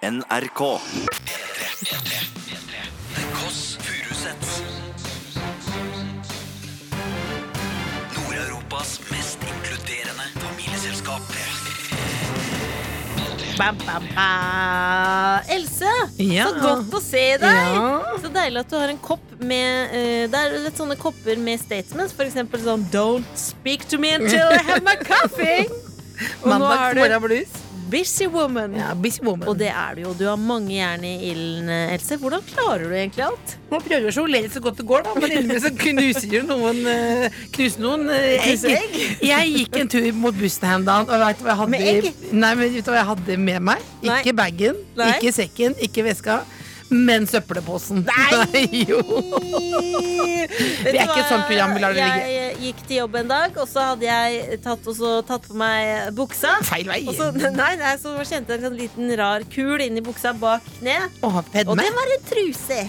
NRK. The Kåss Furuseths. Nord-Europas mest inkluderende familieselskap. Bam, bam, bam. Else, Ja. så godt å se deg! Ja. Så deilig at du har en kopp med eh, Det er litt sånne kopper med statements. For eksempel sånn Don't speak to me until I have my coffee. Og nå Mandag du morgen blues. Busy woman. Ja, busy woman. Og det er du jo. Du har mange jern i ilden, Else. Hvordan klarer du egentlig alt? Man prøver å sjonglere så godt det går, da, men innimellom så knuser jo noen eh, Knuser noen egg. Egg. Jeg gikk en tur mot bussen her om dagen, og vet du hva jeg hadde Med egg? Nei, men vet du hva jeg hadde med meg? Ikke bagen, ikke sekken, ikke veska. Men søppelposen. Nei! jo. Vi er ikke et sånt program, vi lar det ligge. Jeg gikk til jobb en dag, og så hadde jeg tatt, tatt på meg buksa. Feil vei. Så, nei, nei, så kjente jeg en sånn liten rar kul inni buksa bak kneet. Og det var en truse.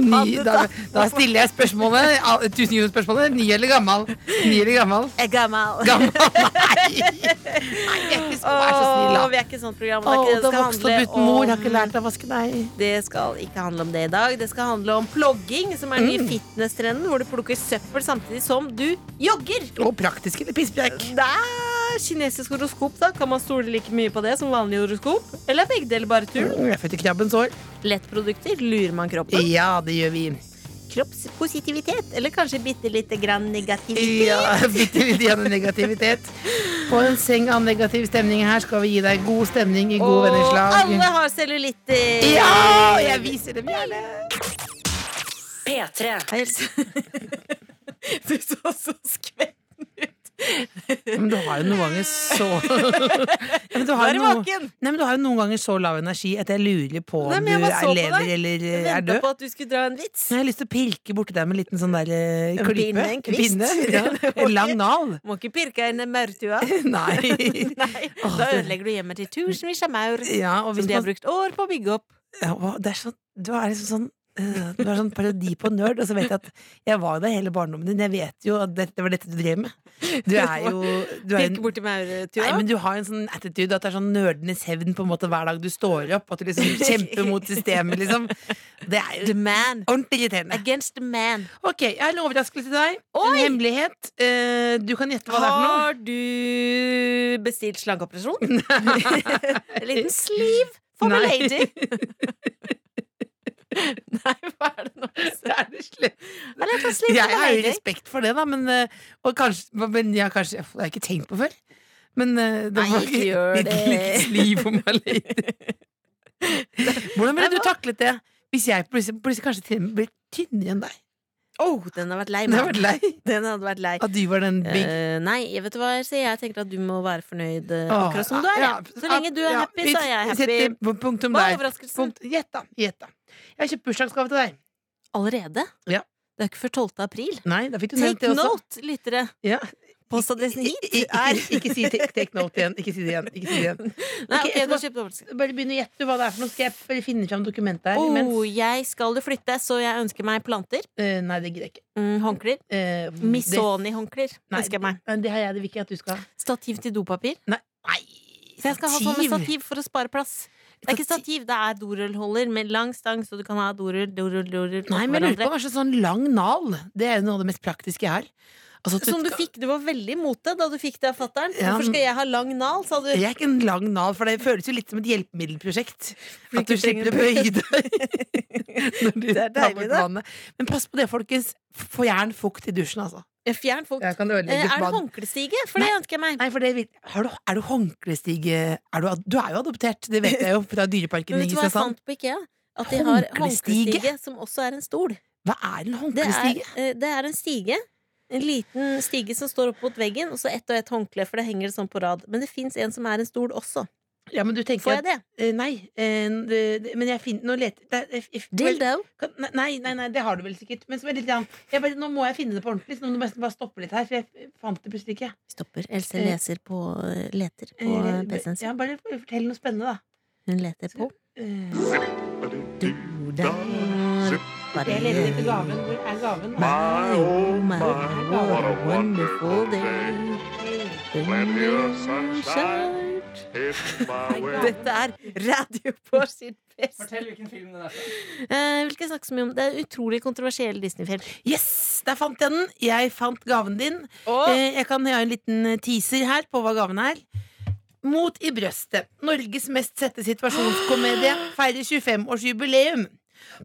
Ny, da, da stiller jeg spørsmålet. ah, Tusenkronersspørsmålet. Ny eller gammel? Ny eller gammel? Jeg gammel. Gammel? Nei! Nei, jeg er ikke så, vær så snill, Åh, da. vi er ikke sånt program. Det, er ikke, det, vokste skal handle om, lært å vaske deg. det skal ikke handle om det i dag. Det skal handle om plogging, som er den nye Mm. fitness-trenden, hvor du plukker søppel samtidig som du jogger. Og praktisk eller pisspreik? Det er kinesisk horoskop, da. Kan man stole like mye på det som vanlig horoskop? Eller er begge deler bare tull? Jeg er født i krabbens år. Lettprodukter lurer man kroppen. Ja, det gjør vi. Kroppspositivitet, eller kanskje bitte lite grann negativitet. Ja, Bitte lite grann negativitet. På en seng av negativ stemning her skal vi gi deg god stemning i god Og vennerslag. alle har cellulitter. Ja! Jeg viser dem gjerne. P3. Hei, Du så så skvetten ut. Men du har jo noen ganger så men du har noen... Nei, men du har jo noen ganger så lav energi at jeg lurer på om Nei, du er lever eller Jeg er død. på at du skulle dra en vits. Jeg har lyst til å pirke borti deg med en liten sånn der eh, pinne, en pinne, ja. En lang nal. Må ikke pirke inn i maurtua. Nei. Nei, da ødelegger du hjemmet til tusenvis av maur. Ja, Som de har brukt år på å bygge opp. ja, det er sånn, du er liksom sånn Du er sånn parodi på nerd, og så vet jeg at jeg var der hele barndommen din. Jeg vet jo at det, det var dette du drev med. Du er jo du er en. Nei, men du har en sånn attitude at det er sånn nerdenes hevn på en måte hver dag du står opp. At du liksom kjemper mot systemet, liksom. Det er The jo man. ordentlig irriterende. Against the man. Ok, jeg har en overraskelse til deg. Oi! En hemmelighet. Eh, du kan gjette hva det er for noe. Har du bestilt slankeoperasjon? en liten sleeve for my lady. Nei, hva er det nå? Det er det slett. Jeg har jo respekt for det, da, men, eh, og kanskje, men jeg, kanskje, det har jeg ikke tenkt på før. Men det det Nei, var ikke litt, sliv for meg litt. Hvordan ville du taklet det hvis jeg plutselig, plutselig kanskje blir tynnere enn deg? Oh, den har vært lei meg. lei Den hadde vært lei. at du var den big uh, nei, jeg vet du hva jeg sier? Jeg tenker at du må være fornøyd uh, oh, akkurat som du er. ja. Så lenge du er ja, happy, så er jeg happy. Punkt Punktum der. Punkt. Gjett, da. Jeg har kjøpt bursdagsgave til deg. Allerede? Ja. Det er ikke før 12. april. Nei, da fikk du Take note, lyttere. Ja. Postadressen hit er Ikke, si take, note igjen. Ikke si det igjen. Ikke si det igjen. Nei, okay, okay, jeg skal. Bare begynn å gjette hva det er for noe. Skal jeg bare finne fram dokumentet her imens? Oh, jeg skal flytte, så jeg ønsker meg planter. Uh, nei, det gidder jeg ikke. Mm, håndklær. Uh, Misoni-håndklær ønsker jeg meg. Det har jeg, det vil ikke at du skal ha. Stativ til dopapir. Nei, Så jeg skal ha sånn med stativ for å spare plass. Det er ikke stativ, det er dorullholder med lang stang, så du kan ha dorull, dorull, dorull Nei, men jeg lurer på kanskje sånn lang nal. Det er noe av det mest praktiske jeg har. Altså, Som du fikk, du var veldig imot det da du fikk det av fatter'n. Ja, Hvorfor skal jeg ha lang nal, sa du. Jeg er ikke en lang nal, for det føles jo litt som et hjelpemiddelprosjekt. du At du slipper å bøye deg når du Det er deilig, det. Men pass på det, folkens. Fjern fukt i dusjen, altså. Fjern kan Eh, Er det håndklestige? For det ønsker jeg meg. Nei, for det vil- har du, Er du håndklestige er du, du er jo adoptert, det vet jeg jo, fra Dyreparken Men i vet du hva jeg sant på IKEA? At de har Håndklestige? håndklestige som også er en stol. Hva er en Det er, eh, det er en stige. En liten stige som står opp mot veggen, og så ett og ett håndkle, for det henger sånn på rad. Men det fins en som er en stol også. Ja, men du tenker Får jeg at det? eh, Nei, eh, det- det- men jeg finner Nå leter det er- Dildo? Nei, nei, nei, det har du vel sikkert. Men så er litt, jeg bare, nå må jeg finne det på ordentlig, så nå må du nesten bare stoppe litt her. For jeg fant det plutselig ikke. Stopper. Else leser på Leter på Eh, PC-en sin. Ja, bare fortell noe spennende, da. Hun leter på Eh, Bare Jeg leter etter gaven. Hvor er gaven? My, oh my, what a wonderful day. Plenty of sunshine. Dette er radio på sin best. Fortell hvilken film den er Jeg Eh, vi skal ikke snakke så mye om det. er en utrolig kontroversiell Disney-film. Yes, der fant jeg den. Jeg fant gaven din. Eh, Jeg kan ha en liten teaser her på hva gaven er. Mot i brøstet. Norges mest sette situasjonskomedie feirer 25-årsjubileum.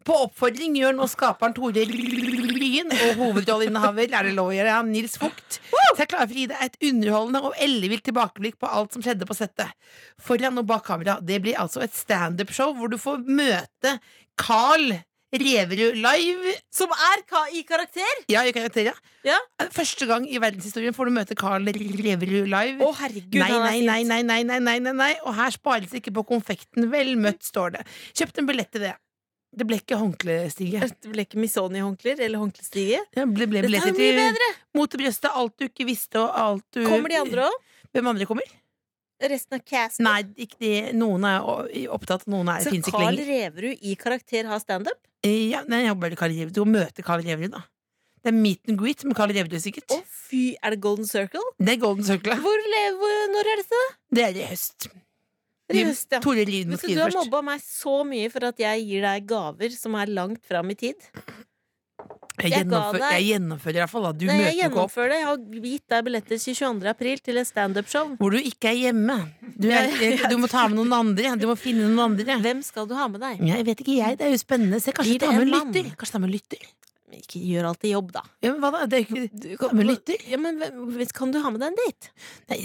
På oppfordring gjør nå skaperen Tore Lyen og hovedrolleinnehaver er det lov å gjøre, Nils Fugt seg klare for å gi deg et underholdende og ellevilt tilbakeblikk på alt som skjedde på settet. Foran og bak kamera. Det blir altså et standup-show hvor du får møte Carl Reverud live. Som er ka i karakter! Ja, i karakter, ja. Ja. Første gang i verdenshistorien får du møte Carl Reverud live. Å, herregud, Nei, nei, nei, nei, nei, nei, nei, nei, nei. Og her spares ikke på konfekten. Vel møtt, står det. Kjøpt en billett til det. Det ble ikke håndklestige. Det ble ikke Missoni-håndklær eller håndklestige. Det ble, ble er billetter til! Mot brøstet, alt du ikke visste, og alt du Kommer de andre òg? Hvem andre kommer? Resten av casten? Nei, ikke de. Noen er opptatt, noen er Så fins ikke Carl. Reverud i karakter har standup? Ja, nei, jeg håper Carl Reverud. Du må møte Carl Reverud, da. Det er meet and greet med Carl Reverud, sikkert. Å fy, er det Golden Circle? Det er Golden Circle. Hvor, hvor, når er dette? Det er i høst. Høst, ja. Tore Lien må Vet du, du har først. mobba meg så mye for at jeg gir deg gaver som er langt fram i tid. Jeg, gjennomfører, jeg gjennomfører i hvert fall, da. Du Nei, møter ikke opp. Jeg har gitt deg billetter til 22. april til et standup-show. Hvor du ikke er hjemme. Du, er, du må ta med noen andre. Du må finne noen andre. Hvem skal du ha med deg? Jeg vet ikke, jeg. Det er jo spennende. Se, kanskje ta med en lytter. Kanskje ta med lytter. Ikke gjør alltid jobb, da. Ja, men hva da? Det er ikke Du Ta med lytter. Ja, men Kan du ha med deg en date? Nei,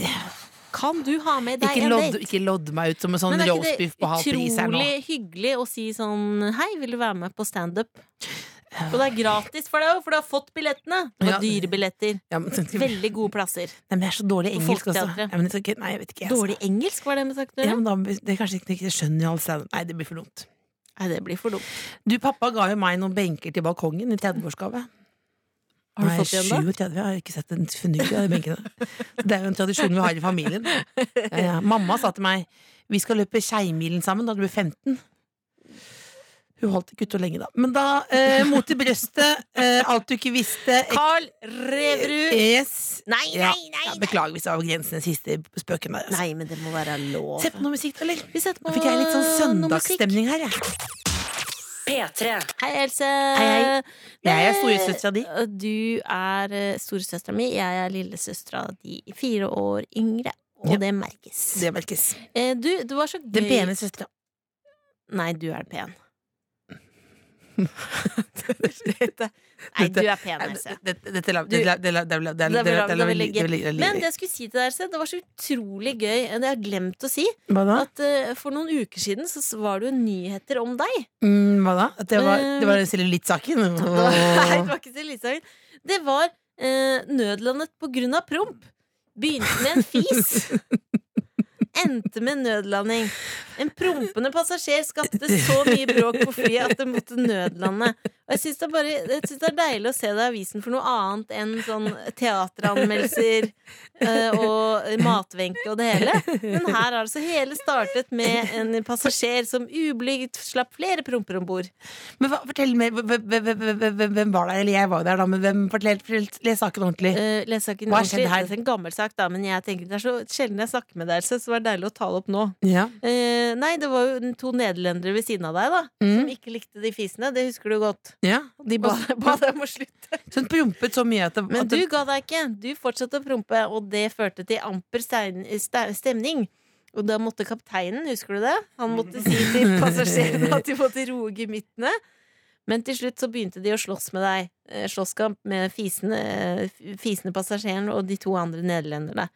Kan du ha med deg ikke, en lodd, date? ikke lodd meg ut som en sånn roastbiff på halv pris her nå. utrolig hyggelig å si sånn Hei, vil du være med på standup? Og det er gratis for deg òg, for du har fått billettene. Og Ja. dyre billetter. Ja, men, Veldig gode plasser. men jeg er så dårlig i engelsk også. Ja, men, ikke- nei, jeg vet ikke. altså. Dårlig engelsk, var det med sagt? Ja, men da, det er kanskje ikke ikke skjønner jo alle. Nei, det blir for dumt. Nei, det blir for dumt. Du, pappa ga jo meg noen benker til balkongen i 30-årsgave. Har du Nei, fått igjen da? 37, jeg har ikke sett en fnugg de benkene. Det er jo en tradisjon vi har i familien. Ja, ja. Mamma sa til meg vi skal løpe Skeimilen sammen da du blir 15. Hun holdt ikke ute lenge, da. Men da, eh, mot i brøstet, eh, alt du ikke visste Carl Reverud! Yes. Nei, nei, nei! ja, beklager hvis det var grensen den siste spøken der. Altså. Nei, men det må være lov. Sett på noe musikk, eller? Vi setter på Nå fikk jeg litt sånn søndagsstemning her, jeg. P3. Hei, Else. hei. Jeg er Eh, storesøstera di. Du er eh, storesøstera mi. Jeg er lillesøstera di. Fire år yngre. Og Ja. det merkes. Det merkes. Du, Du, var så gøy Den pene søstera. Nei, du er pen. Dette- Nei, du er pen, Else. Er er. Men det jeg skulle si til deg, Else, det var så utrolig gøy. Det har jeg glemt å si. At uh, For noen uker siden så var det jo nyheter om deg. Mm, hva da? At det var, Eh, det var cellulittsaken? Nei, det var ikke Selisa. Det var uh, nødlandet på grunn av promp. Begynte med en fis. Endte med nødlanding. En prompende passasjer skapte så mye bråk på flyet at det måtte nødlande. Og jeg syns det, det er deilig å se det i avisen for noe annet enn sånn teateranmeldelser eh, og matvenke og det hele. Men her har altså hele startet med en passasjer som ublygt slapp flere promper om bord. Men hva, fortell meg, hvem, var der? Eller jeg var der, da, men hvem, fortell, les saken ordentlig. Uh, Lesesaken Hva ordentlig. her? Det er en gammel sak, da, men jeg tenker det er så sjelden jeg snakker med deg, så det var deilig å ta det opp nå. Ja. Uh, nei, det var jo to nederlendere ved siden av deg, da, som Mm. ikke likte de fisene. Det husker du godt. Ja. De ba, Ba, dem å slutte. så hun prompet så mye at det, Men du ga deg ikke. Du fortsatte å prompe, og det førte til amper stemning. Og da måtte kapteinen, husker du det? Han måtte si til passasjerene at de måtte roe gemyttene. Men til slutt så begynte de å slåss med deg. Eh, Slåsskamp med fisende, eh, fisende passasjeren og de to andre nederlenderne.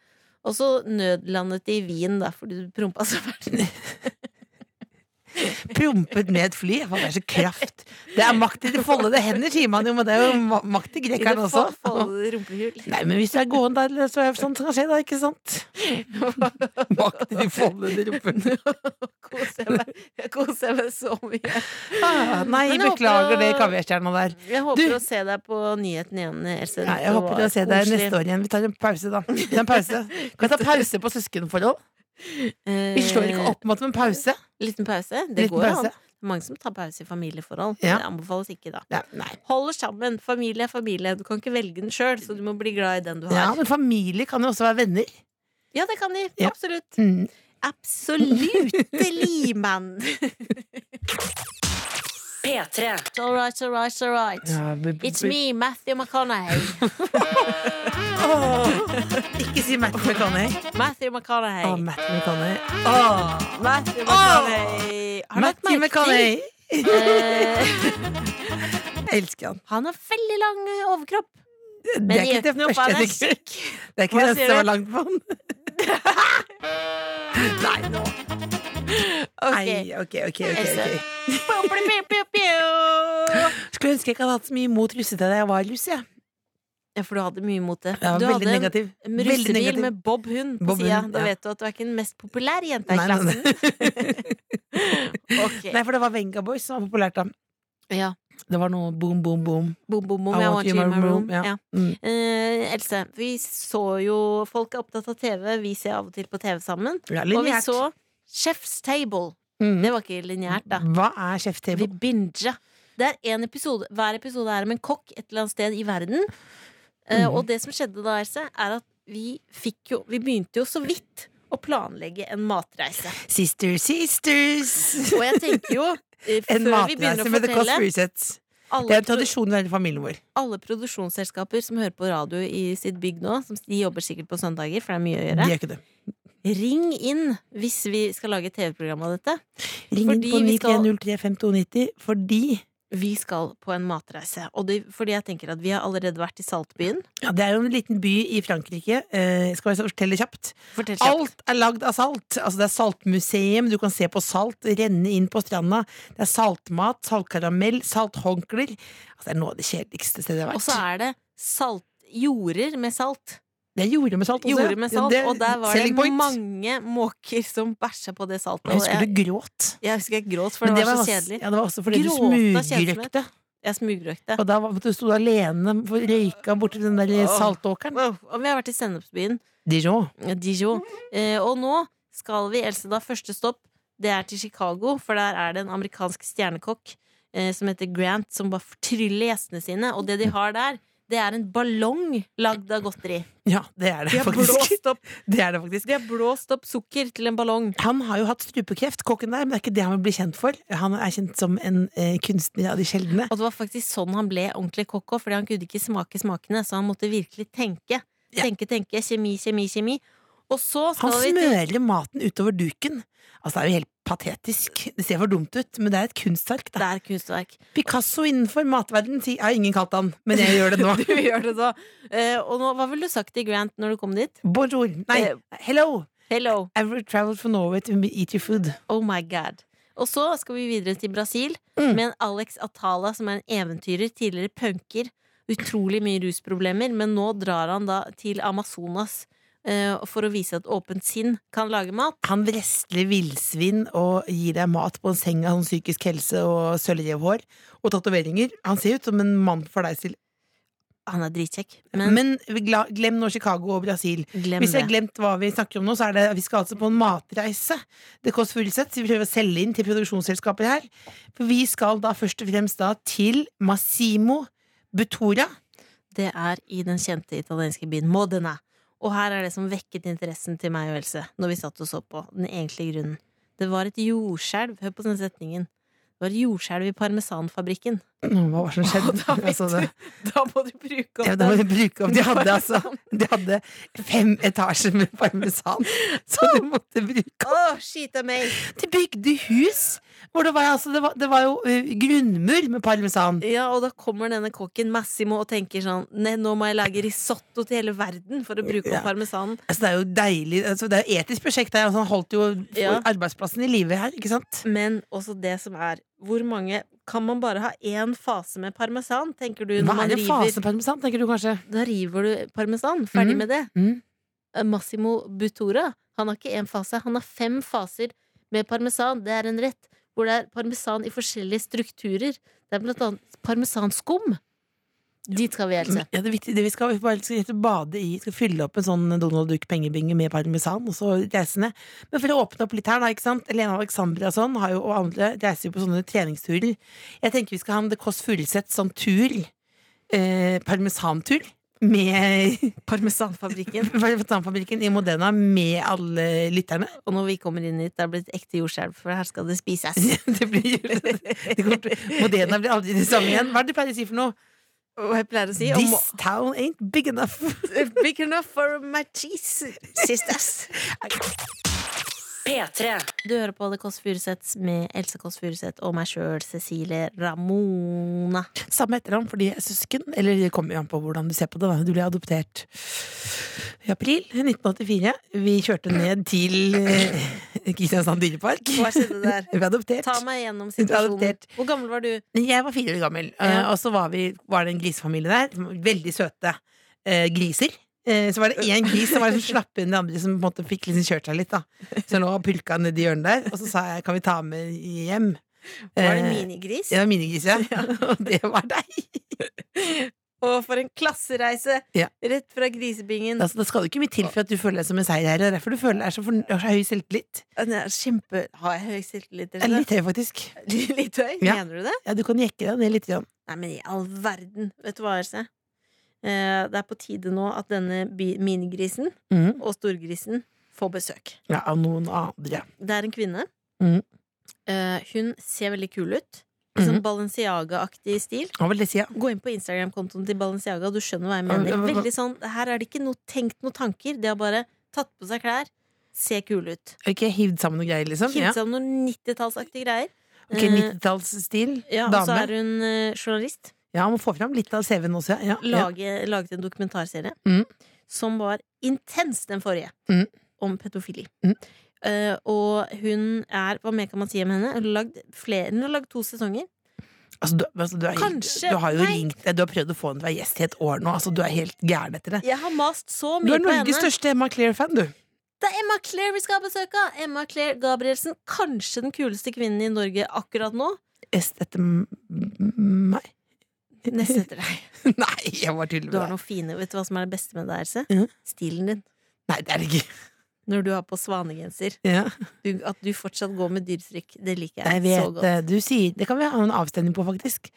Og så nødlandet de i Wien, da, fordi du prompa så fælt. prompet med et fly. Det er så kraft. Det er makt i de foldede hender, sier man jo, men det er jo makt i grekeren også. Nei, men hvis du er gåen der, så er det sånt som kan skje, da, ikke sant? Makt i de foldede. Koser jeg meg, jeg koser meg så mye. Ah, nei, beklager det kaviarstjerna der. Jeg håper Du- å se deg på nyhetene igjen, Else. Jeg håper å se deg neste år igjen. Vi tar en pause, da. En pause. Kan vi ta pause på søskenforhold? Eh, Vi slår ikke opp mot en pause. Liten pause? Det Liten går pause. an. Mange som tar pause i familieforhold. Ja. Det anbefales ikke, da. Ja. Holder sammen. Familie er familie. Du kan ikke velge den sjøl, så du må bli glad i den du har. ja, men familie kan jo også være venner. Ja, det kan de. Ja. Absolutt. Mm. Absolutely, man. P3. It's all right, it's all right, it's all right. Ja, It's me, Matthew McConaughey. Ikke si Matt McConaughey. Matthew McConaughey. Matt McConney. Matthew McConaughey. Har du lagt Matthew merke til? McConney. Eh, Jeg elsker han. han har veldig lang eh, overkropp. Det er ikke det gjør noe, for første han jeg er tenker. Det er ikke Hva det sier som du? var langt på han. Nei, nå. Nei, Ok. ok, ok. Skulle ønske jeg ikke hadde hatt så mye imot russete da jeg var russ. Jeg. Ja, for du hadde mye imot det. Ja, Du veldig hadde negativ. en russebil negativ. med Bob Hund på sida. Da ja. vet du at du er ikke den mest populære jenta i Nei, klassen. nei. okay. Nei, for det var Venga Boys som var populært da. Ja. Det var noe boom, boom, boom. Boom, boom, boom. I want you in my room. ja. Ja. Mm. Eh, Else, vi så jo Folk er opptatt av TV. Vi ser av og til på TV sammen. Og vi så Chef's Table. Mm. Det var ikke lineært, da. Hva er Chef's Table? Vi binga. Det er en episode. Hver episode er om en kokk et eller annet sted i verden. Mm. Uh, og det som skjedde da, Else, er at vi fikk jo Vi begynte jo så vidt å planlegge en matreise. Sisters, Sisters! Og jeg tenker jo, eh, En matreise med The Cost Resets. Det er en tradisjon i hele familien vår. alle produksjonsselskaper som hører på radio i sitt bygg nå, som de jobber sikkert på søndager, for det er mye å De gjøre, gjør ikke det. Ring inn hvis vi skal lage TV-program av dette. Ring inn på vi skal- 93035290 fordi Vi skal på en matreise. Og det, fordi jeg tenker at vi har allerede vært i Saltbyen. ja, Det er jo en liten by i Frankrike. Eh, skal jeg fortelle kjapt? Fortell kjapt. Alt er lagd av salt. Altså Det er saltmuseum, du kan se på salt renne inn på stranda. Det er saltmat, saltkaramell, salthåndklær. Altså, det er noe av det kjedeligste stedet jeg har vært. Og så er det salt, jorder med salt. Det er jordet med salt også. Jorder med Ja, det Og der var det point. mange måker som bæsja på det saltet. Jeg husker du gråt. jeg husker jeg gråt, for det, det var så også- kjedelig. Ja, det var også fordi du Gråt av kjedsomhet. smugrøykte. Jeg smugrøkte. Og da var- du sto alene og røyka borti den der oh. saltåkeren. Oh. Og vi har vært i sennepsbyen Dijon. Dijon. Eh, og nå skal vi, Else, da første stopp, det er til Chicago, for der er det en amerikansk stjernekokk eh, som heter Grant, som bare fortryller gjestene sine. Og det de har der, det er en ballong lagd av godteri. Ja, det er det De faktisk. opp, Det er det faktisk. de har blåst opp sukker til en ballong. Han har jo hatt strupekreft, kokken der, men det er ikke det han vil bli kjent for. Han er kjent som en eh, kunstner av de sjeldne. Og det var faktisk sånn han ble ordentlig kokk òg, fordi han kunne ikke smake smakene, så han måtte virkelig tenke. Ja. Tenke, tenke. Kjemi, kjemi, kjemi. Og så Han skal vi til smører maten utover duken. Altså, det er jo helt patetisk. Det ser for dumt ut, men det er et kunstverk. Det er et kunstverk. Picasso innenfor matverdenen sier- har ingen kalt han, men jeg gjør det nå. Du gjør det nå. Eh, og nå, hva ville du sagt til Grant når du kom dit? Bonjour. Nei, Eh, hello. Hello. I've traveled from Norway to eat your food. Oh my god. Og så skal vi videre til Brasil Mm. med en Alex Atala som er en eventyrer, tidligere punker. Utrolig mye rusproblemer, men nå drar han da til Amazonas for å vise at åpent sinn kan lage mat. Han wrestler villsvin og gir deg mat på en seng av sånn psykisk helse og sølvrevhår og tatoveringer. Han ser ut som en mann for deg til. Han er dritkjekk, men, Men glem nå Chicago og Brasil. Hvis jeg har glemt hva vi snakker om nå, så er det vi skal altså på en matreise. Det Kåss Furuseth. Vi prøver å selge inn til produksjonsselskaper her. For vi skal da først og fremst da til Massimo Butora. Det er i den kjente italienske byen Modena. Og her er det som vekket interessen til meg og Else når vi satt og så på. Den egentlige grunnen. Det var et jordskjelv. Hør på den setningen. Det var et jordskjelv i parmesanfabrikken. Hva var det som skjedde? Da Altså, det, Da må du bruke opp ja, da må du bruke opp De hadde altså De hadde fem etasjer med parmesan, så du måtte bruke Å, oh, meg! De bygde hus hvor det var, altså, det var, det var jo uh, grunnmur med parmesan. Ja, og da kommer denne kokken Massimo og tenker sånn Nei, nå må jeg lage risotto til hele verden for å bruke Ja. opp parmesanen. Altså, det er jo deilig altså, Det er jo etisk prosjekt Han Altså, han holdt jo Ja. arbeidsplassen i live her, ikke sant? Men også det som er Hvor mange Kan man bare ha én fase med parmesan, tenker du? Hva Når man er en fase fase parmesan, tenker du kanskje? Da river du parmesan. Ferdig mm. med det. Mm. Massimo Butora Han har ikke én fase, han har fem faser med parmesan. Det er en rett hvor det er parmesan i forskjellige strukturer. Det er blant annet parmesanskum. Dit skal vi, Else. Ja, det, er viktig, det vi skal vi bare skal bade i, skal fylle opp en sånn Donald Duck pengebinge med parmesan, og så reise ned. Men for å åpne opp litt her, da, ikke sant. Elena Alexandra og sånn har jo, og andre reiser jo på sånne treningsturer. Jeg tenker vi skal ha en The Kåss Furuseth sånn tur. Eh, parmesantur. Med Parmesanfabrikken. Parmesanfabrikken i Modena med alle lytterne. Og når vi kommer inn hit, det er blitt ekte jordskjelv, for her skal det spises. Det blir, det kommer Modena blir aldri det samme igjen. Hva er det du pleier å si for noe? Og jeg pleier å si om, This town ain't big enough. Big enough for my cheese, sisters. P3. Du hører på The Kåss Furuseths med Else Kåss Furuseth og meg sjøl, Cecilie Ramona. Samme etternavn, for de er søsken. Eller det kommer an på hvordan du ser på det. Da. Du ble adoptert i april 1984. Vi kjørte ned til eh, Kristiansand dyrepark. Hva skjedde der? Vi ble adoptert. Ta meg gjennom situasjonen. Hvor gammel var du? Jeg var fire år gammel, eh, Ja. og så var, vi, var det en grisefamilie der. Veldig søte eh, griser. Eh, så var det én gris som var liksom slapp inn de andre, som på en måte fikk liksom kjørt seg litt. da Så lå og pulka nedi hjørnet der. Og så sa jeg kan vi ta med hjem. Var det Eh, minigris? Ja, minigris, ja. Og det var deg. Og for en klassereise! Ja. Rett fra grisebingen. Altså, da skal det ikke mye til for at du føler deg som en seier Det er derfor du føler deg så, for, så høy selvtillit. Kjempe... Har jeg høy selvtillit? Eller? Litt høy, faktisk. Litt høy? Ja. Mener du det? Ja, Du kan jekke deg ned litt. Grann. Nei, men i all verden. Vet du hva, Else? Eh, det er på tide nå at denne minigrisen mm. og storgrisen får besøk. Ja, Av noen andre. Det er en kvinne. Mhm. Eh, hun ser veldig kul ut. Sånn Mhm. Balenciaga-aktig stil. Ja? Gå inn på Instagram-kontoen til Balenciaga, du skjønner hva jeg mener. Veldig sånn, Her er det ikke noe tenkt noen tanker. De har bare tatt på seg klær, ser kule ut. Ok, Hivd sammen noen greier, liksom? Hivd sammen noen 90-tallsaktige greier. Ok, Eh, 90-tallsstil. Ja, og så er hun eh, journalist. Ja, må få fram litt av CV-en også. Ja. Ja. Lage, Laget en dokumentarserie Mm. som var intens, den forrige, Mm. om pedofili. Mm. Uh, og hun er Hva mer kan man si om henne? Hun har lagd, flere, hun har lagd to sesonger. Altså, du, altså, du, er helt, Kanskje- du har jo nei. ringt Du har prøvd å få henne til å være gjest i et år nå. Altså, du er helt gæren etter det. Jeg har mast så Du mye er på henne. Norges største Emma Claire-fan, du. Det er Emma Claire vi skal ha besøk av! Emma Claire Gabrielsen. Kanskje den kuleste kvinnen i Norge akkurat nå. Est etter meg? Neste etter deg. Nei, jeg bare tuller Du har noe fine Vet du hva som er det beste med deg, Else? Mm. Stilen din. Nei, det er det ikke. Når du har på svanegenser. Ja, Du, at du fortsatt går med dyretrykk. Det liker jeg jeg, så godt. Du sier Det kan vi ha en avstemning på, faktisk.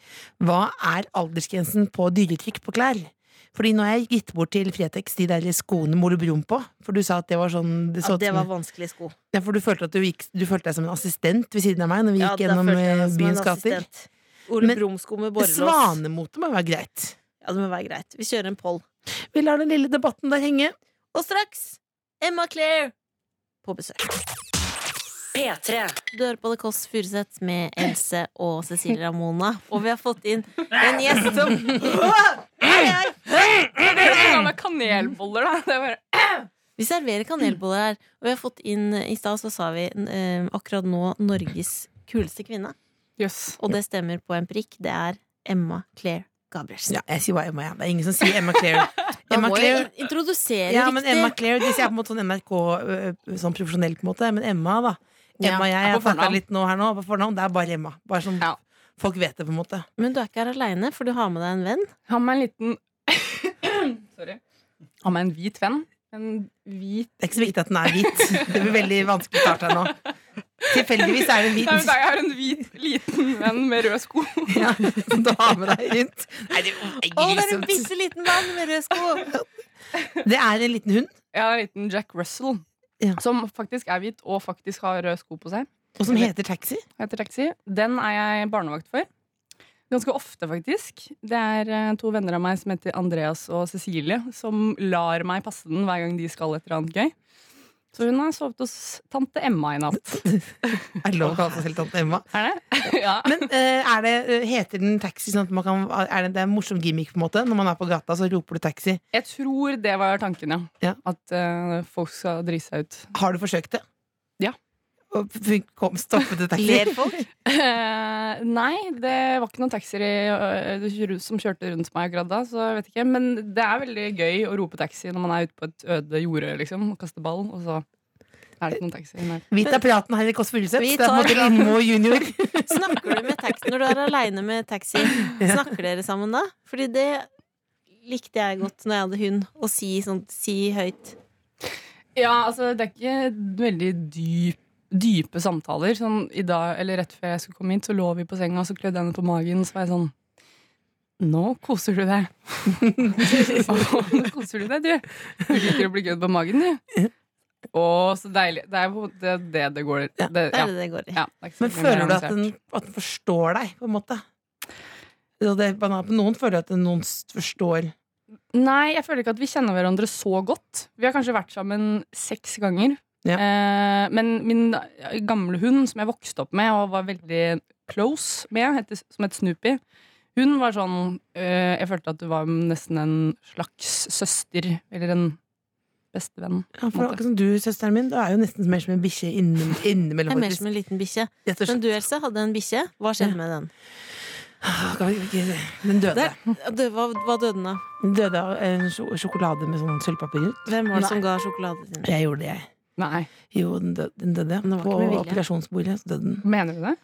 Hva er aldersgrensen på dyretrykk på klær? Fordi nå har jeg gitt bort til Fretex de der skoene Mole Ole Brumm på. For du sa at det var sånn det så Ja, det var vanskelige sko. Ja, for du følte at du, gikk, du følte deg som en assistent ved siden av meg når vi gikk gjennom eh, byens gater. assistent. Ole Men Brumm-sko med borrelås. Svanemote må være greit. Ja, det må være greit. Vi kjører en poll. Vi lar den lille debatten der henge. Og straks Emma Claire på besøk. P3. Du hører på The Kåss Furuseth med Else og Cecilie Ramona. Og vi har fått inn en gjest som kanelboller, da. Det er bare Vi serverer kanelboller her. Og vi har fått inn I stad så sa vi eh, akkurat nå Norges kuleste kvinne. Jøss. Og det stemmer på en prikk. Det er Emma Claire Gabrielsen. Ja, jeg sier bare Emma, ja. Det er ingen som sier Emma Claire. Da Emma må jeg Claire. introdusere Ja, men. Emma Claire De sier på en måte sånn NRK sånn profesjonell, på en måte. Men Emma, da. Emma og jeg har snakka litt nå her nå på fornavn. Det er bare Emma. Bare sånn Ja. folk vet det, på en måte. Men du er ikke her aleine, for du har med deg en venn. Har med en liten Sorry. Har med en hvit venn. En hvit Det er ikke så viktig at den er hvit. Det blir veldig vanskelig å starte her nå. Tilfeldigvis er det en Nei, hvit. da, Jeg har en hvit liten venn med røde sko. Ja, som du har med deg rundt. Nei, det er Å, det er en bitte liten venn med røde sko! Det er en liten hund, Ja, en liten Jack Russell. Ja. Som faktisk er hvit og faktisk har røde sko på seg. og som heter Taxi. Heter Taxi. Den er jeg barnevakt for. Ganske ofte, faktisk. Det er eh, to venner av meg som heter Andreas og Cecilie, som lar meg passe den hver gang de skal et eller annet gøy. Så hun har sovet hos tante Emma i natt. Er det lov å kalle seg selv tante Emma? Er det? ja. Men eh, er det, eh, heter den taxi sånn at man kan Er det, det er en morsom gimmick, på en måte? Når man er på gata, så roper du taxi. Jeg tror det var tanken, ja. Ja. At uh, folk skal drite seg ut. Har du forsøkt det? Ja. Kom, stoppet det taxi? Ler folk? uh, nei, det var ikke noen taxier i, øh, som kjørte rundt meg akkurat da. Så jeg vet ikke, Men det er veldig gøy å rope taxi når man er ute på et øde jorde liksom, og kaster ball. Og så er det ikke noen taxi. Nei. Vi tar praten her i Kåss Furuseth. Er. Snakker du med taxi når du er aleine med taxi? Snakker dere sammen da? Fordi det likte jeg godt når jeg hadde hund, å si, sånn, si høyt. Ja, altså det er ikke veldig dyp, dype samtaler. Sånn i dag, eller Rett før jeg skulle komme hit, så lå vi på senga, så klødde jeg henne på magen. Så var jeg sånn Nå koser du deg. Nå koser du deg, du. Du liker å bli gødd på magen, du. Å, så deilig. Det er jo det det, det går Ja, det, er det det går i. Ja, det Men føler du at den, at den forstår deg, på en måte? Det, noen føler at noen forstår Nei, jeg føler ikke at vi kjenner hverandre så godt. Vi har kanskje vært sammen seks ganger. Ja. Eh, men min gamle hund, som jeg vokste opp med og var veldig close med, heter, som het Snoopy, hun var sånn eh, Jeg følte at du var nesten en slags søster, eller en bestevenn. ja, for Akkurat som du, søsteren min, du er jo nesten mer som en bikkje innimellom. er mer som en liten bikkje. Men du, Else, hadde en bikkje. Hva skjedde Ja. med den? Ah, Den døde. Det, hva, hva døde den av? Døde av en sjokolade med sånn sølvpapir rundt. Hvem var det Nei. som ga sjokolade til den? Jeg gjorde det, jeg. Nei, Jo, den døde, den døde ja. Men det var På operasjonsbordet døde den. mener du det?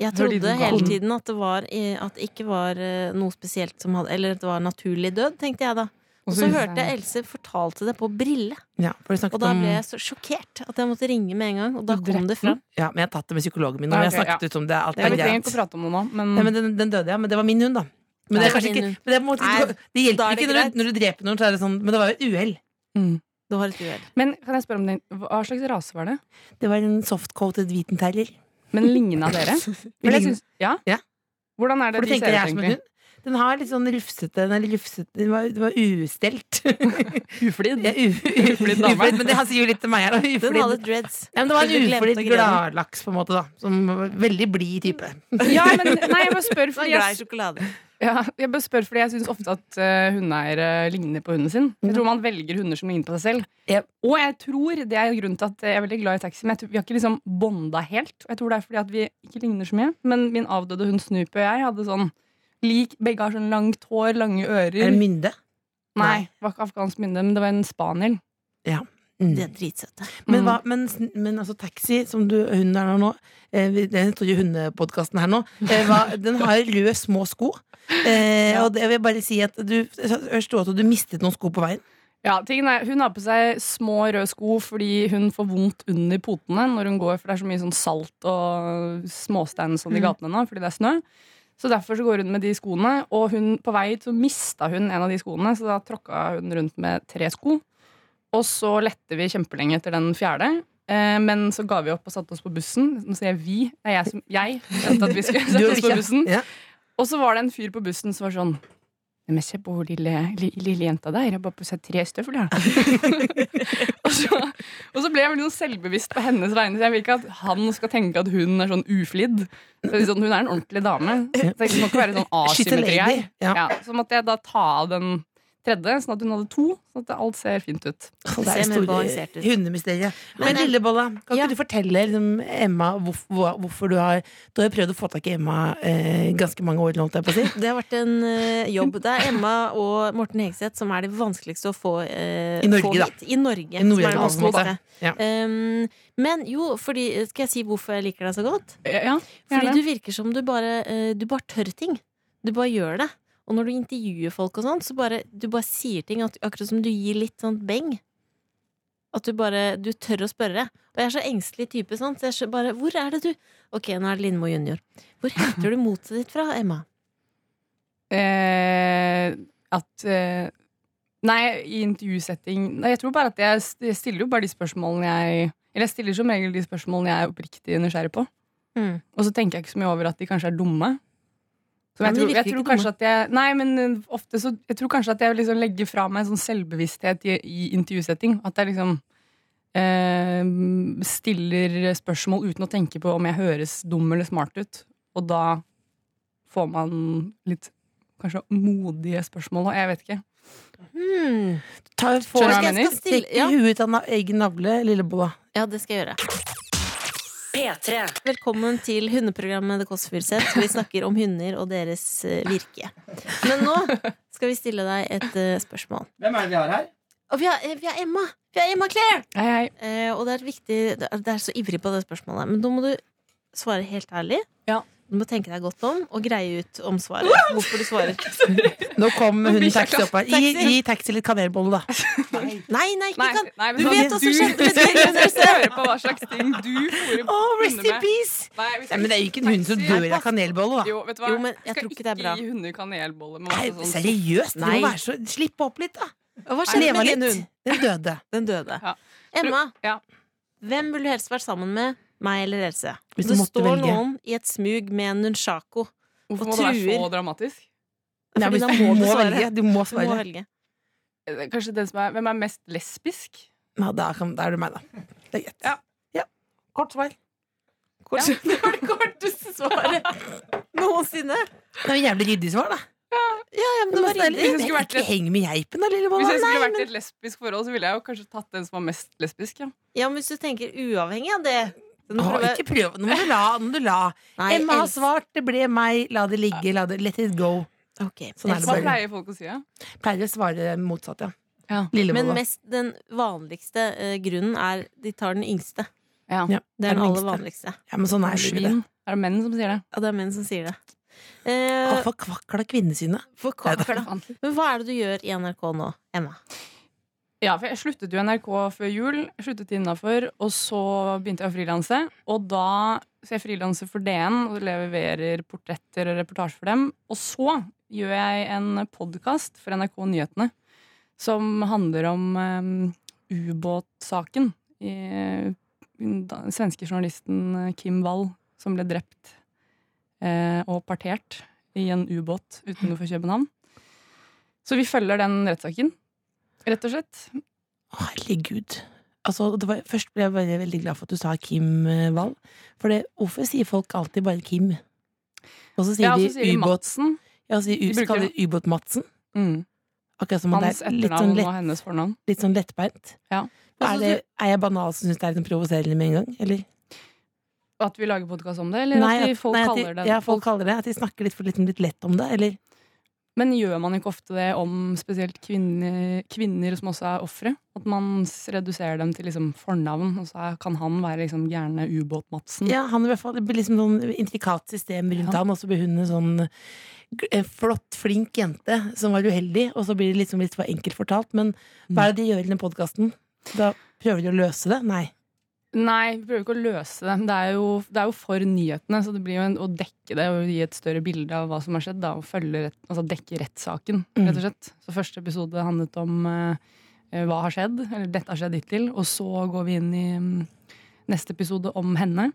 Jeg trodde hele tiden at det, var, at det ikke var eh, noe spesielt som hadde Eller at det var naturlig død, tenkte jeg da. Og så hørte jeg Else fortalte det på Brille, Ja, for og da ble jeg så sjokkert at jeg måtte ringe med en gang. Og da kom det fram. Ja, men jeg har tatt det med psykologen min. Og okay, jeg snakket ja. ut om det. Alt er greit. nå, men, Nei, men den, den døde, ja. Men det var min hund, da. Men det er kanskje ikke det, måte, Nei, det hjelper er det ikke når du, når du dreper noen, så er det sånn Men det var jo et uhell. Mm. Du har et uhell. Men kan jeg spørre om den, hva slags rase var det? Det var en softcoated hviten terrier. Men ligna dere? For jeg Lign- ja? Ja. Hvordan er For det du de tenker ser jeg ut, er som en egentlig? hund? Den har litt sånn rufsete Den, er rufsete, den, var, den var ustelt. Uflid? Ja, u, u, Uflid dame. uflid, men det han sier jo litt til meg her. da. Den hadde dreads. Ja, men det var en uflidd gladlaks, på en måte. da Som Veldig blid type. Ja, men nei, jeg bare spør fordi glad i jeg, sjokolade. ja, jeg, bare spør fordi jeg syns ofte at uh, hundeeiere ligner på hunden sin. Jeg tror man velger hunder som ligner på seg selv. Yep. Og jeg tror det er grunnen til at jeg er veldig glad i taxi. Men jeg tror, vi har ikke liksom bonda helt. Og jeg tror det er fordi at vi ikke ligner så mye. Men min avdøde hund Snoopy og jeg hadde sånn lik Begge har sånn langt hår, lange ører. Er det mynde? Nei, det var ikke afghansk mynde, men det var en spaniel. Mm. De er dritsøte. Men, Mm. hva, men, men altså taxi, som du, hun der nå eh, vi- jo store hundepodkasten her nå eh, hva, Den har røde små sko. Eh, Og det vil jeg bare si at du Først sto at du mistet noen sko på veien. Ja, tingen er, Hun har på seg små røde sko fordi hun får vondt under potene når hun går, for det er så mye sånn salt og småstein sånn i Mm. gatene nå, fordi det er snø. Så derfor så går hun med de skoene, og hun, på vei så mista hun en av de skoene, så da tråkka hun rundt med tre sko. Og så lette vi kjempelenge etter den fjerde. Eh, men så ga vi opp og satte oss på bussen. Nå sier jeg vi. Det er jeg som Jeg at vi skulle sette oss på bussen. Og så var det en fyr på bussen som var sånn men se på hun lille, lille, lille jenta der. Jeg har bare på seg tre støvler. og, så, og så ble jeg veldig selvbevisst på hennes vegne. Så jeg vil ikke at han skal tenke at hun er sånn uflidd. Så sånn, hun er en ordentlig dame. Så det må ikke være sånn asymmetri her. Ja. Ja, så måtte jeg da ta av den tredje, sånn at hun hadde to. Sånn at alt ser fint ut. Det er store hundemysteriet. Men Men- Lillebolla, kan Ja. ikke du fortelle liksom, Emma hvorfor, hvorfor du har Du har prøvd å få tak i Emma eh, ganske mange år, holdt jeg på å si. Det har vært en eh, jobb. Det er Emma og Morten Hegseth som er det vanskeligste å få, eh, I Norge, få da. hit. I Norge. I som er det. Ja. Um, men jo, fordi Skal jeg si hvorfor jeg liker deg så godt? Ja, Fordi du virker som du bare eh, Du bare tør ting. Du bare gjør det. Og når du intervjuer folk og sånn, så bare du bare sier ting at, akkurat som du gir litt sånn beng. At du bare Du tør å spørre. Og jeg er så engstelig type, sånn, så jeg bare Hvor er det du Ok, nå er det Lindmo junior. Hvor henter du motet ditt fra, Emma? eh, at eh, Nei, i intervjusetting nei, Jeg tror bare at jeg, jeg stiller jo bare de spørsmålene jeg Eller jeg stiller som regel de spørsmålene jeg er oppriktig nysgjerrig på. Mm. Og så tenker jeg ikke så mye over at de kanskje er dumme. Så Ja, jeg, tror, jeg tror kanskje at jeg Nei, men eh, ofte så Jeg tror kanskje at jeg liksom legger fra meg en sånn selvbevissthet i, i intervjusetting. At jeg liksom eh, stiller spørsmål uten å tenke på om jeg høres dum eller smart ut. Og da får man litt kanskje modige spørsmål. òg. jeg vet ikke. Hmm. Ta, får, Skjønner du hva jeg Jeg mener? skal stille- i ja. huet av egen navle, Lillebolla. Ja, det skal jeg gjøre. P3. Velkommen til hundeprogrammet The Kåss Furuseth, hvor vi snakker om hunder og deres eh, virke. Men nå skal vi stille deg et eh, spørsmål. Hvem er det vi har her? Og vi har, eh, vi har Emma! Vi har Emma Claire! Hei, hei. Eh, og det er viktig Det er- det er så ivrig på det spørsmålet. Men nå må du svare helt ærlig. Ja. Du må tenke deg godt om og greie ut om svaret. Hvorfor du svarer. Nå kom hun hunden taxi opp her. Gi, gi taxi litt kanelbolle, da. Nei, nei, ikke kan nei, Du vet hva som skjedde med skal høre på hva slags ting du Oh, rest in peace! Nei, Nei, men det er jo ikke en hund som dør av kanelbolle, da. Jo, vet du hva? Jo, men jeg skal tror ikke det er bra. gi hunder kanelbolle. Sånn seriøst! Du må være så Slipp opp litt, da. Hva skjedde med din hund? Den døde. Den døde. Ja. Emma, Ja. hvem ville du helst vært sammen med? Meg eller Else? Hvis du det måtte står velge. noen i et smug med en nunchako. Hvorfor må det være så dramatisk? Nei, Fordi da må må du svare. velge. Du må Du må velge. Eh, Kanskje den som er, Hvem er mest lesbisk? Ja, da, kan, da er det meg, da. Det er greit. Ja. Ja. Kort svar. Kort, det var det korteste svaret noensinne. Det er jo jævlig ryddig svar, da. Ja, ja, men det var ryddig. Hvis vært Ikke heng med geipen, da, lille Hvis jeg skulle vært i et lesbisk forhold, så ville jeg jo kanskje tatt den som var mest lesbisk. Ja. Ja, men hvis du tenker uavhengig av det nå Å, får du være- ikke prøv. Nå må du la. Må du la. Nei, Emma har svart. Det ble meg. La det ligge. La det, let it go. Okay. Sånn er det. Hva pleier folk å si? Ja? Pleier å svare motsatt, ja. Ja. Men mest, den vanligste uh, grunnen er de tar den yngste. Ja. Ja, Det er den aller vanligste. Ja, men sånn er. Svin. Er det menn som sier det? Ja, det er menn som sier det. Eh, for kvakla kvinnesynet. for. Men hva er det du gjør i NRK nå, Emma? Ja, for jeg sluttet jo NRK før jul. Sluttet innafor, og så begynte jeg å frilanse. Og da Så jeg frilanser for DN og leverer portretter og reportasje for dem. Og så gjør jeg en podkast for NRK Nyhetene som handler om um, ubåtsaken. Den svenske journalisten Kim Wall som ble drept eh, og partert i en ubåt utenfor København. Så vi følger den rettssaken, rett og slett. Herregud. Altså, det var, først ble jeg bare veldig glad for at du sa Kim eh, Wall. For det, hvorfor sier folk alltid bare Kim? Og så sier Ja, og de ubåt. Madsen. Ja, så De kaller de ubåt-Madsen. Mm. Akkurat som om det Hans er sånn, og lett, hennes fornavn. litt sånn lettbeint. Ja. Er, det, er jeg banal som syns det er litt provoserende med en gang? Eller? At vi lager podkast om det, eller Nei, at de, folk nei, at kaller det Ja, folk kaller det. At de snakker litt, for, litt, litt lett om det. Eller? Men gjør man ikke ofte det om spesielt kvinner, kvinner som også er ofre? At man reduserer dem til liksom fornavn, og så kan han være liksom gærne ubåt-Madsen? Ja, han i hvert fall, Det blir liksom sånn intrikat system rundt Ja. ham, og så blir hun en sånn en flott, flink jente som var uheldig, og så blir det liksom litt for enkelt fortalt. Men hva er det de gjør i den podkasten? Da prøver de å løse det? Nei. Nei, vi prøver ikke å løse dem. Det er jo, det er jo for nyhetene, så det blir jo en, å dekke det og gi et større bilde av hva som har skjedd. Da, og følge altså dekke rettssaken, Mm. rett og slett. Så første episode handlet om eh, eh, hva har skjedd, eller dette har skjedd hittil. Og så går vi inn i mm, neste episode om henne.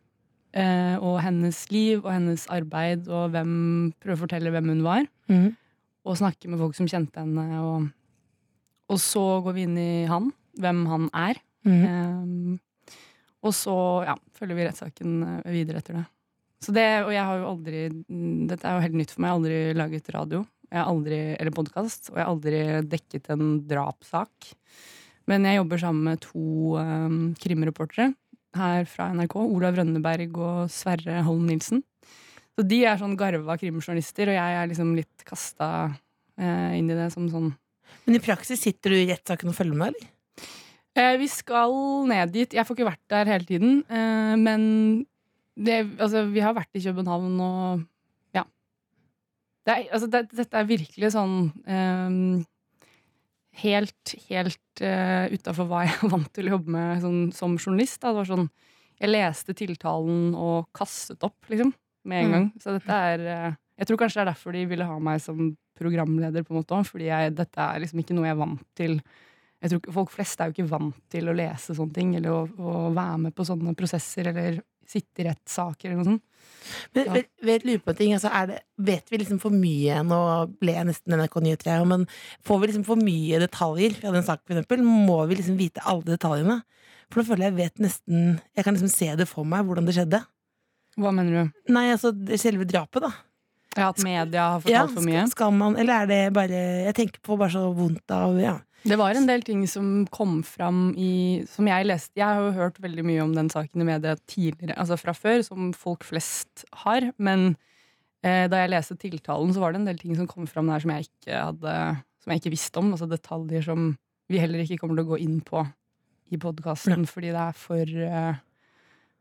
eh, og hennes liv og hennes arbeid, og hvem, prøve å fortelle hvem hun var. Mm. Og snakke med folk som kjente henne. Og, og så går vi inn i han, hvem han er. Mm. Um, og så ja, følger vi rettssaken eh, videre etter det. Så det, Og jeg har jo aldri mm, Dette er jo helt nytt for meg. Jeg har aldri laget radio jeg har aldri, eller podkast, og jeg har aldri dekket en drapssak. Men jeg jobber sammen med to um, krimreportere her fra NRK. Olav Rønneberg og Sverre Holm Nilsen. Så de er sånn garva krimjournalister, og jeg er liksom litt kasta eh, inn i det som sånn Men i praksis sitter du i rettssaken og følger med, eller? Eh, vi skal ned dit. Jeg får ikke vært der hele tiden. Eh, men det, altså, vi har vært i København og ja. Det er, altså, det, dette er virkelig sånn eh, Helt, helt uh, utafor hva jeg er vant til å jobbe med sånn, som journalist. Da. Det var sånn, jeg leste tiltalen og kastet opp, liksom, med en Mm. gang. Så dette er eh, Jeg tror kanskje det er derfor de ville ha meg som programleder, på en måte fordi jeg, dette er liksom ikke noe jeg er vant til jeg tror ikke, Folk flest er jo ikke vant til å lese sånne ting, eller å, å være med på sånne prosesser, eller sitte i rettssaker, eller noe sånt. Men Ja. vet, lurer på ting, altså er det, Vet vi liksom for mye Nå ble jeg nesten NRK Nyheter, jeg, men får vi liksom for mye detaljer fra den saken, for eksempel? Må vi liksom vite alle detaljene? For da føler jeg jeg vet nesten Jeg kan liksom se det for meg, hvordan det skjedde. Hva mener du? Nei, altså det- selve drapet, da. Ja, At media har fortalt for mye? skal man Eller er det bare Jeg tenker på bare så vondt av Ja. Det var en del ting som kom fram i Som jeg leste Jeg har jo hørt veldig mye om den saken i media tidligere, altså fra før, som folk flest har. Men eh, da jeg leste tiltalen, så var det en del ting som kom fram der som jeg ikke hadde Som jeg ikke visste om. Altså detaljer som vi heller ikke kommer til å gå inn på i podkasten, fordi det er for eh,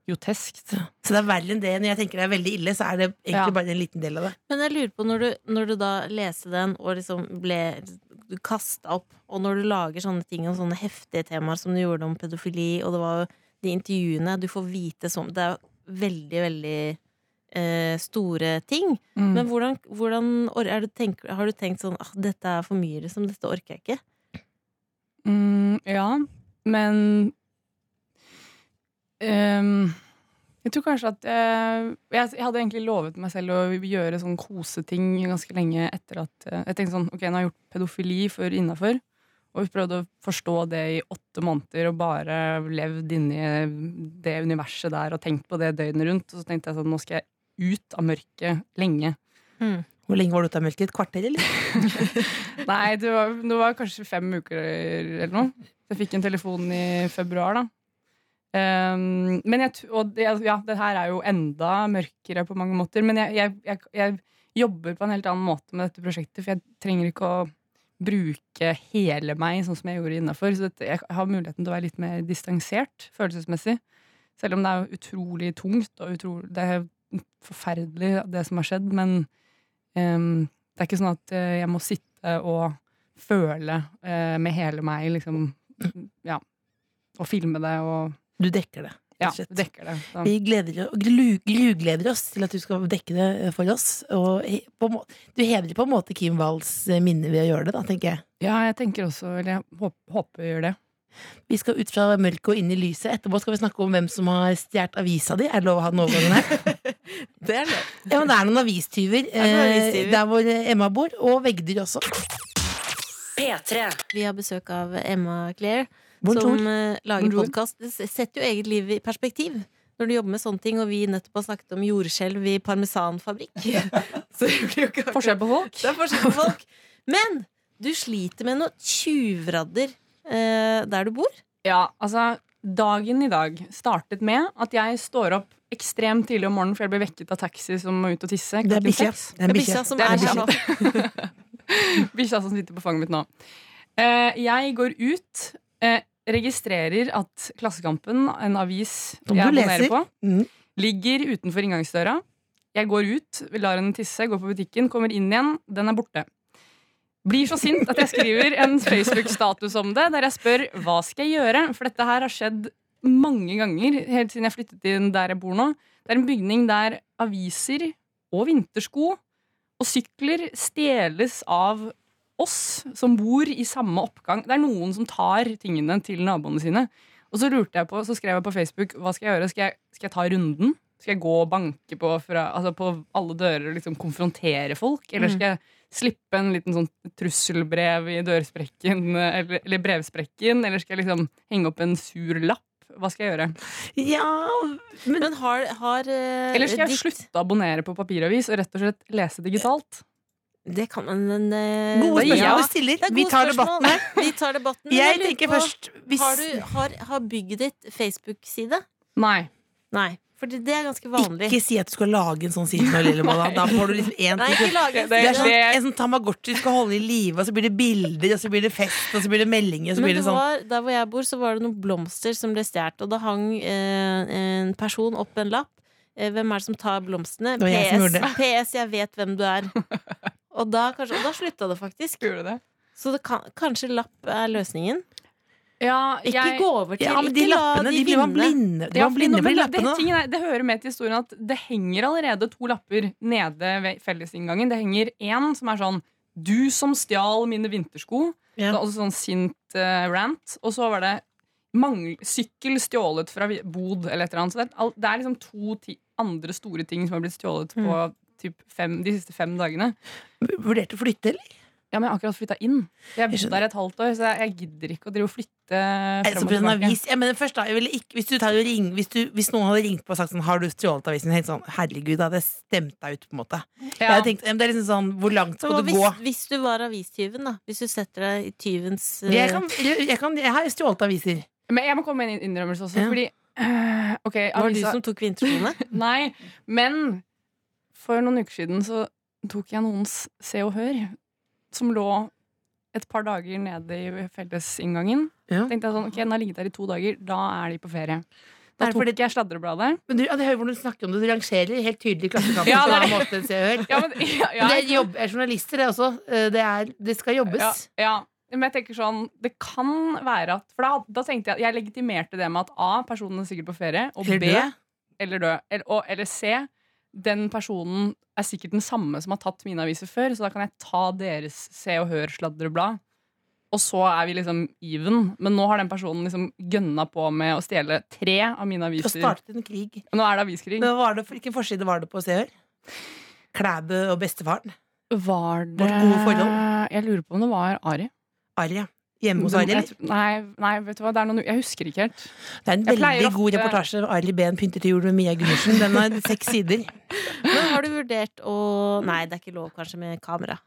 groteskt. Så det er verre enn det. Når jeg tenker det er veldig ille, så er det egentlig Ja. bare en liten del av det. Men jeg lurer på, når du, når du da leste den og liksom ble kasta opp, og når du lager sånne ting om sånne heftige temaer som du gjorde om pedofili, og det var jo de intervjuene du får vite sånn Det er veldig, veldig eh, store ting. Mm. Men hvordan, hvordan du tenk, har du tenkt sånn ah, dette er for mye, liksom. Dette orker jeg ikke. Mm, ja, men ehm, Jeg tror kanskje at eh, jeg, jeg hadde egentlig lovet meg selv å gjøre sånn koseting ganske lenge etter at eh, Jeg tenkte sånn, ok, nå har jeg gjort pedofili før innafor. Og prøvd å forstå det i åtte måneder og bare levd inni det universet der og tenkt på det døgnet rundt. Og så tenkte jeg sånn, nå skal jeg ut av mørket lenge. Hvor lenge var du ute av mørket? Et kvarter, eller? Nei, det var, det var kanskje fem uker eller noe. Jeg fikk en telefon i februar, da. Men jeg, og det, ja, det her er jo enda mørkere på mange måter. Men jeg, jeg, jeg jobber på en helt annen måte med dette prosjektet, for jeg trenger ikke å bruke hele meg sånn som jeg gjorde innafor. Så dette, jeg har muligheten til å være litt mer distansert følelsesmessig. Selv om det er utrolig tungt og utrolig, det er forferdelig, det som har skjedd. Men um, det er ikke sånn at eh, jeg må sitte og føle uh, med hele meg, liksom. Ja. Og filme det og Du dekker det. ja, dekker det. Så. Vi gleder, glu- grugleder oss til at du skal dekke det eh, for oss. Og på, må- du hever på en måte Kim Walls eh, minne ved å gjøre det, da, tenker jeg. Ja, jeg tenker også Eller jeg håper, vi gjør det. Vi skal ut fra mørket og inn i lyset. Etterpå skal vi snakke om hvem som har stjålet avisa di. Er det lov å ha den overgangen her? Det er lov. Ja, men det er noen avistyver noen eh, avistyver? der hvor Emma bor, og veggdyr også. P3. Vi har besøk av Emma Claire, Bonjour. som uh, lager podkast. Det setter jo eget liv i perspektiv. Når du jobber med sånne ting, og vi nettopp har snakket om jordskjelv i parmesanfabrikk. Så blir jo ikke Forskjell på folk. Det er forskjell på folk. Men du sliter med noen tjuvradder eh, der du bor. Ja, altså Dagen i dag startet med at jeg står opp ekstremt tidlig om morgenen, for jeg blir vekket av taxi som må ut og tisse. Det er bikkja. Det er Bikkja som er her bikkja. sånn. Bikkja som sitter på fanget mitt nå. Eh, jeg går ut, eh, registrerer at Klassekampen, en avis Som jeg abonnerer på, Mm. ligger utenfor inngangsdøra. Jeg går ut, lar henne tisse, går på butikken, kommer inn igjen. Den er borte. Blir så sint at jeg skriver en Facebook-status om det, der jeg spør hva skal jeg gjøre. For dette her har skjedd mange ganger helt siden jeg flyttet inn der jeg bor nå. Det er en bygning der aviser og vintersko og sykler stjeles av oss som bor i samme oppgang. Det er noen som tar tingene til naboene sine. Og så lurte jeg på, så skrev jeg på Facebook hva skal jeg gjøre. Skal jeg, skal jeg ta runden? Skal jeg gå og banke på, fra, altså på alle dører og liksom konfrontere folk? Eller skal jeg slippe en liten sånn trusselbrev i dørsprekken eller, eller brevsprekken? Eller skal jeg liksom henge opp en sur lapp? Hva skal jeg gjøre? Ja, men Men har, har uh, Eller skal jeg slutte å abonnere på papiravis og rett og slett lese digitalt? Det kan man, men uh, gode spørsmål ja, du stiller. det er Vi gode tar. Vi tar debatten. Jeg tenker på, først hvis, Har, du, har, har bygget ditt Facebook-side? Nei. Nei. For det er ganske vanlig. Ikke si at du skal lage en sånn side nå, Lillebolla. Da får du liksom én Det- er sånn, en sånn Tamagotchi du skal holde i live, og så blir det bilder, og så blir det fest, og så blir det meldinger, og så blir det det sånn var, der hvor jeg bor, så var det noen blomster som ble stjålet, og da hang eh, en person opp en lapp. Eh, hvem er det som tar blomstene? Jeg PS. PS, jeg vet hvem du er. Og da, kanskje, og da slutta det faktisk. Det? Så det kan, kanskje lapp er løsningen. Ja, Ikke gå over til Ja, men de ikke la lappene, de de blir man blinde De Ja, blinde med blir men det, lappene. er, det hører med til historien at det henger allerede to lapper nede ved fellesinngangen. Det henger én som er sånn 'Du som stjal mine vintersko'. Ja. Det er også sånn sint uh, rant. Og så var det mangel, sykkel stjålet fra bod eller et eller annet. Så det er, det er liksom to ti andre store ting som har blitt stjålet Mm. på typ fem, de siste fem dagene. Vurderte å flytte, eller? Ja, men jeg har akkurat flytta inn. Jeg har bodd der et halvt år, så jeg, jeg gidder ikke å drive og flytte tilbake. avis, ja, men først da, jeg ville ikke, hvis, du tar og ring, hvis, du, hvis noen hadde ringt på og sagt sånn Har du stjålet avisen? Helt sånn, Herregud, da hadde jeg stemt deg ut, på en måte. Ja. Jeg tenkte, det er liksom sånn Hvor langt Så skal du hvis, gå? hvis du var avistyven, da. Hvis du setter deg i tyvens uh... Jeg, kan, jeg, jeg, kan, jeg har stjålet aviser. Men jeg må komme med en innrømmelse også, Ja. fordi øh, Ok, Var det du som tok vinterskoene? Nei, men for noen uker siden så tok jeg noens Se og Hør, som lå et par dager nede i fellesinngangen. Ja. tenkte jeg sånn, ok, Den har ligget der i to dager, da er de på ferie. Da tok jeg sladrebladet. Men du, ja, jeg hører hvordan du snakker om det. Du rangerer helt tydelig Klassekampen. Ja, det en måte enn Se og Hør. Ja, men, ja, Men det er, jobb, er journalister, det også. Eh, Det, er, det skal jobbes. Ja, ja. Men jeg tenker sånn, det kan være at For da, da tenkte jeg at Jeg legitimerte det med at A. Personen er sikkert på ferie. Og B. eller død, Eller, og, eller C. Den personen er sikkert den samme som har tatt mine aviser før, så da kan jeg ta deres Se og Hør sladreblad. Og så er vi liksom even. Men nå har den personen liksom gønna på med å stjele tre av mine Og aviser. startet en krig. Nå er det aviskrig. Men hva var det, hvilken forside var det på Se og Hør? Klæbø og bestefaren. Var det Vårt gode forhold? Jeg lurer på om det var Ari. Arja. Hjemme hos Arild? Nei, nei, vet du hva, det er noe, jeg husker ikke helt. Det er en Jeg veldig god ofte- reportasje. Arild Behn pyntet til jul med Mia Gundersen. Den har seks sider. Men har du vurdert å Nei, det er ikke lov kanskje med kamera.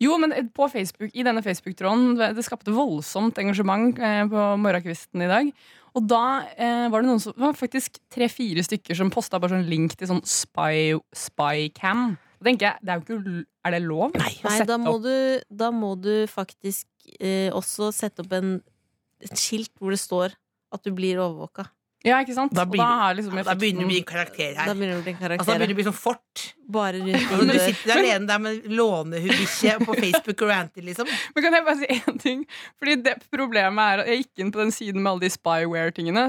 Jo, men på Facebook, i denne Facebook-tråden Det skapte voldsomt engasjement eh, på morgenkvisten i dag. Og da eh, var det noen som det var faktisk tre-fire stykker som posta bare sånn link til sånn spy, spycam. Da tenker jeg, det er jo ikke Er det lov? Nei. å Nei, da må opp- du, da må du faktisk eh, også sette opp en, et skilt hvor det står at du blir overvåka. Ja, ikke sant? Da Og blir- da, er liksom Da begynner det å bli en karakter Da her. begynner det å bli en Altså, da begynner det å bli sånn fort. Bare rundt du sitter alene der med lånehubikkje på Facebook og ranter, liksom. Men kan jeg bare si én ting? Fordi det Problemet er at jeg gikk inn på den siden med alle de spyware-tingene.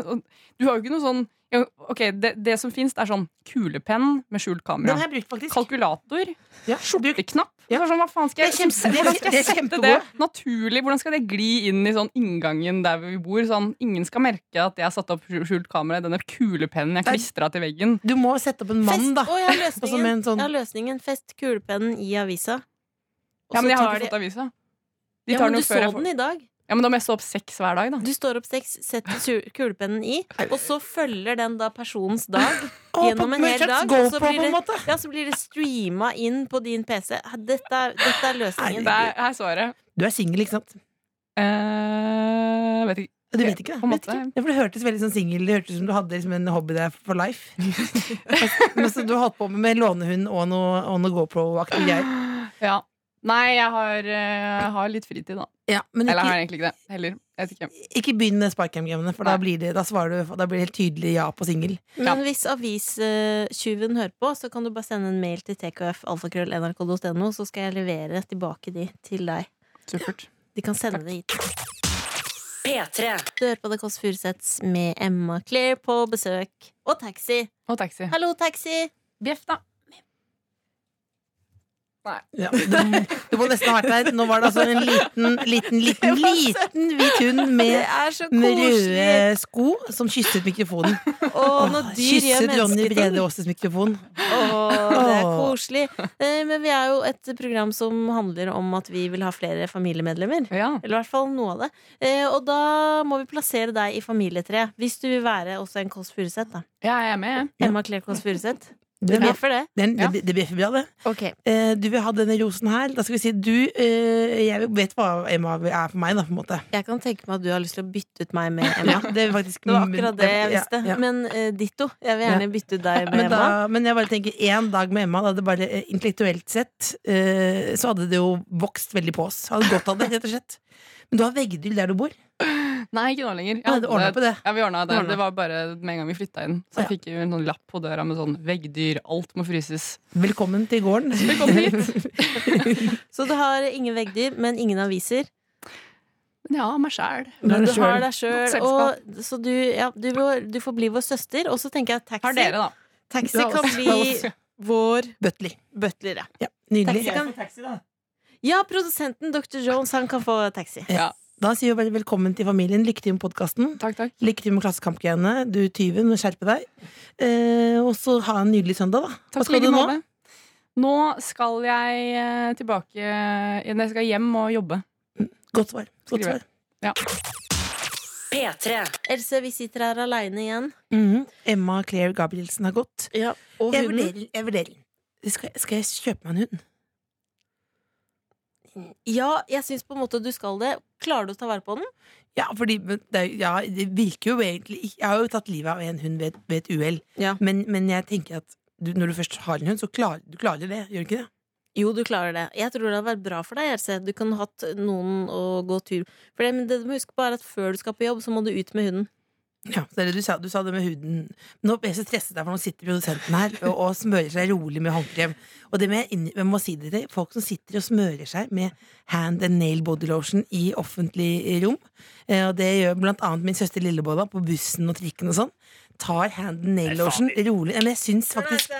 Du har jo ikke noe sånn ja, Ok, Det, det som fins, er sånn kulepenn med skjult Den kamera. har jeg brukt, faktisk. Kalkulator. Ja, Skjorteknapp. Ja. Sånn, hva faen skal jeg, Det kjempe- hvordan skal jeg det sette det naturlig? Hvordan skal det gli inn i sånn inngangen der vi bor? Sånn, ingen skal merke at jeg har satt opp skjult kamera i denne kulepennen jeg klistra til veggen. Du må sette opp en mann, da. Og så løsningen. Sånn- Ja, løsningen. Fest kulepennen i avisa. Og Ja, men jeg har ikke de- fått avisa. De Ja, men du så jeg den i dag. Ja, men da må jeg stå opp seks hver dag, da. Du står opp seks, setter kulepennen i, og så følger den da personens dag gjennom en hel dag. Og så blir det, ja, så blir det streama inn på din PC. Dette dette er løsningen. Det er, her svaret. Du er singel, ikke sant? Eh, vet ikke. Du vet ikke, da. Vet ikke. Ja, for det hørtes veldig sånn singel Det hørtes som du hadde liksom en hobby der for life. Men så du har holdt på med lånehund og noe, og noe GoPro-aktig greier. Ja. Nei, jeg har, uh, har litt fritid, da. Ja, men Eller jeg har egentlig ikke det heller. Jeg vet ikke. ikke begynn med Sparkham-gamene, for da blir, det, da, svarer du, da blir det helt tydelig ja på singel. Men hvis avistyven hører på, så kan du bare sende en mail til tkf.alfakrøll.nrk.no, så skal jeg levere tilbake de til deg. Supert. De kan sende det hit. P3. Du hører på The Kåss Furuseths med Emma Claire på besøk. Og taxi. Og taxi. Hallo, taxi! Bjeff, da. Ja, du, du må nesten ha vært der. Nå var det altså en liten, liten, liten, liten hvit hund med, med røde sko som kysset mikrofonen. Åh, gjør Kysset Ronny. Brede Aases mikrofon. Åh, det er koselig. Eh, Men vi er jo et program som handler om at vi vil ha flere familiemedlemmer. Ja. Eller i hvert fall noe av det. Eh, Og da må vi plassere deg i familietreet. Hvis du vil være også en Kåss Furuseth, da. ja, jeg er med. Emma Claire Kåss Furuseth. Det, bjeffer det? den, Ja. det, det bjeffer bra, det. Okay. Eh, du vil ha denne rosen her. Da skal vi si du eh, Jeg vet hva Emma er for meg, da, på en måte. Jeg kan tenke meg at du har lyst til å bytte ut meg med Emma. Ja, det, faktisk, Det var akkurat det jeg visste. ja. Men eh, ditto. Jeg vil gjerne bytte ut deg med Men, da, Emma. men jeg bare tenker én dag med Emma, da hadde bare eh, intellektuelt sett eh, Så hadde det jo vokst veldig på oss. Hadde godt av det, rett og slett. Men du har veggdyll der du bor. Nei, ikke nå lenger. Jeg Ja, du ordna på det. Ja, vi ordna det. Det var bare med en gang vi flytta inn. Så Ja. fikk vi en sånn lapp på døra med sånn veggdyr. Alt må fryses. Velkommen til gården. Velkommen hit. Så du har ingen veggdyr, men ingen aviser. Ja, meg sjæl. Du har Du selv. har deg sjøl. Så du, ja, du, du får bli vår søster. Og så tenker jeg at Har taxi, dere, da? taxi kan bli vår Butler. butler. Ja. Ja, nydelig. Taxi kan- Ja, produsenten Dr. Jones, han kan få taxi. Ja. Da sier vi velkommen til familien. Lykke til med podkasten. Takk, takk. Lykke til med Klassekampgreiene. Du tyven, må skjerpe deg. Eh, og så ha en nydelig søndag, da. Hva skal du nå? Med. Nå skal jeg eh, tilbake Jeg skal hjem og jobbe. Godt svar. Godt svar. Ja. P3. Else, vi sitter her aleine igjen. Mhm. Emma Claire Gabrielsen har gått. Ja, og Jeg hunden. vurderer. Jeg vurderer. Skal, skal jeg kjøpe meg en hund? Ja, jeg syns på en måte du skal det. Klarer du å ta vare på den? Ja, fordi det, ja, det virker jo egentlig Jeg har jo tatt livet av en hund ved, ved et uhell. Ja. Men, men jeg tenker at du, når du først har en hund, så klarer du klarer det. Gjør du ikke det? Jo, du klarer det. Jeg tror det hadde vært bra for deg. Else. Du kunne hatt noen å gå tur For det, men det, du må huske på, er at før du skal på jobb, så må du ut med hunden. Ja, det det du sa, du sa det med huden. Nå ble jeg så stresset der, for nå sitter produsenten her og, og smører seg rolig med håndkrem. Og det med, jeg må si det til folk som sitter og smører seg med hand and nail body lotion i offentlig rom. Eh, og det gjør blant annet min søster Lillebolla på bussen og trikken og sånn. tar hand and nail lotion rolig. Men jeg syns faktisk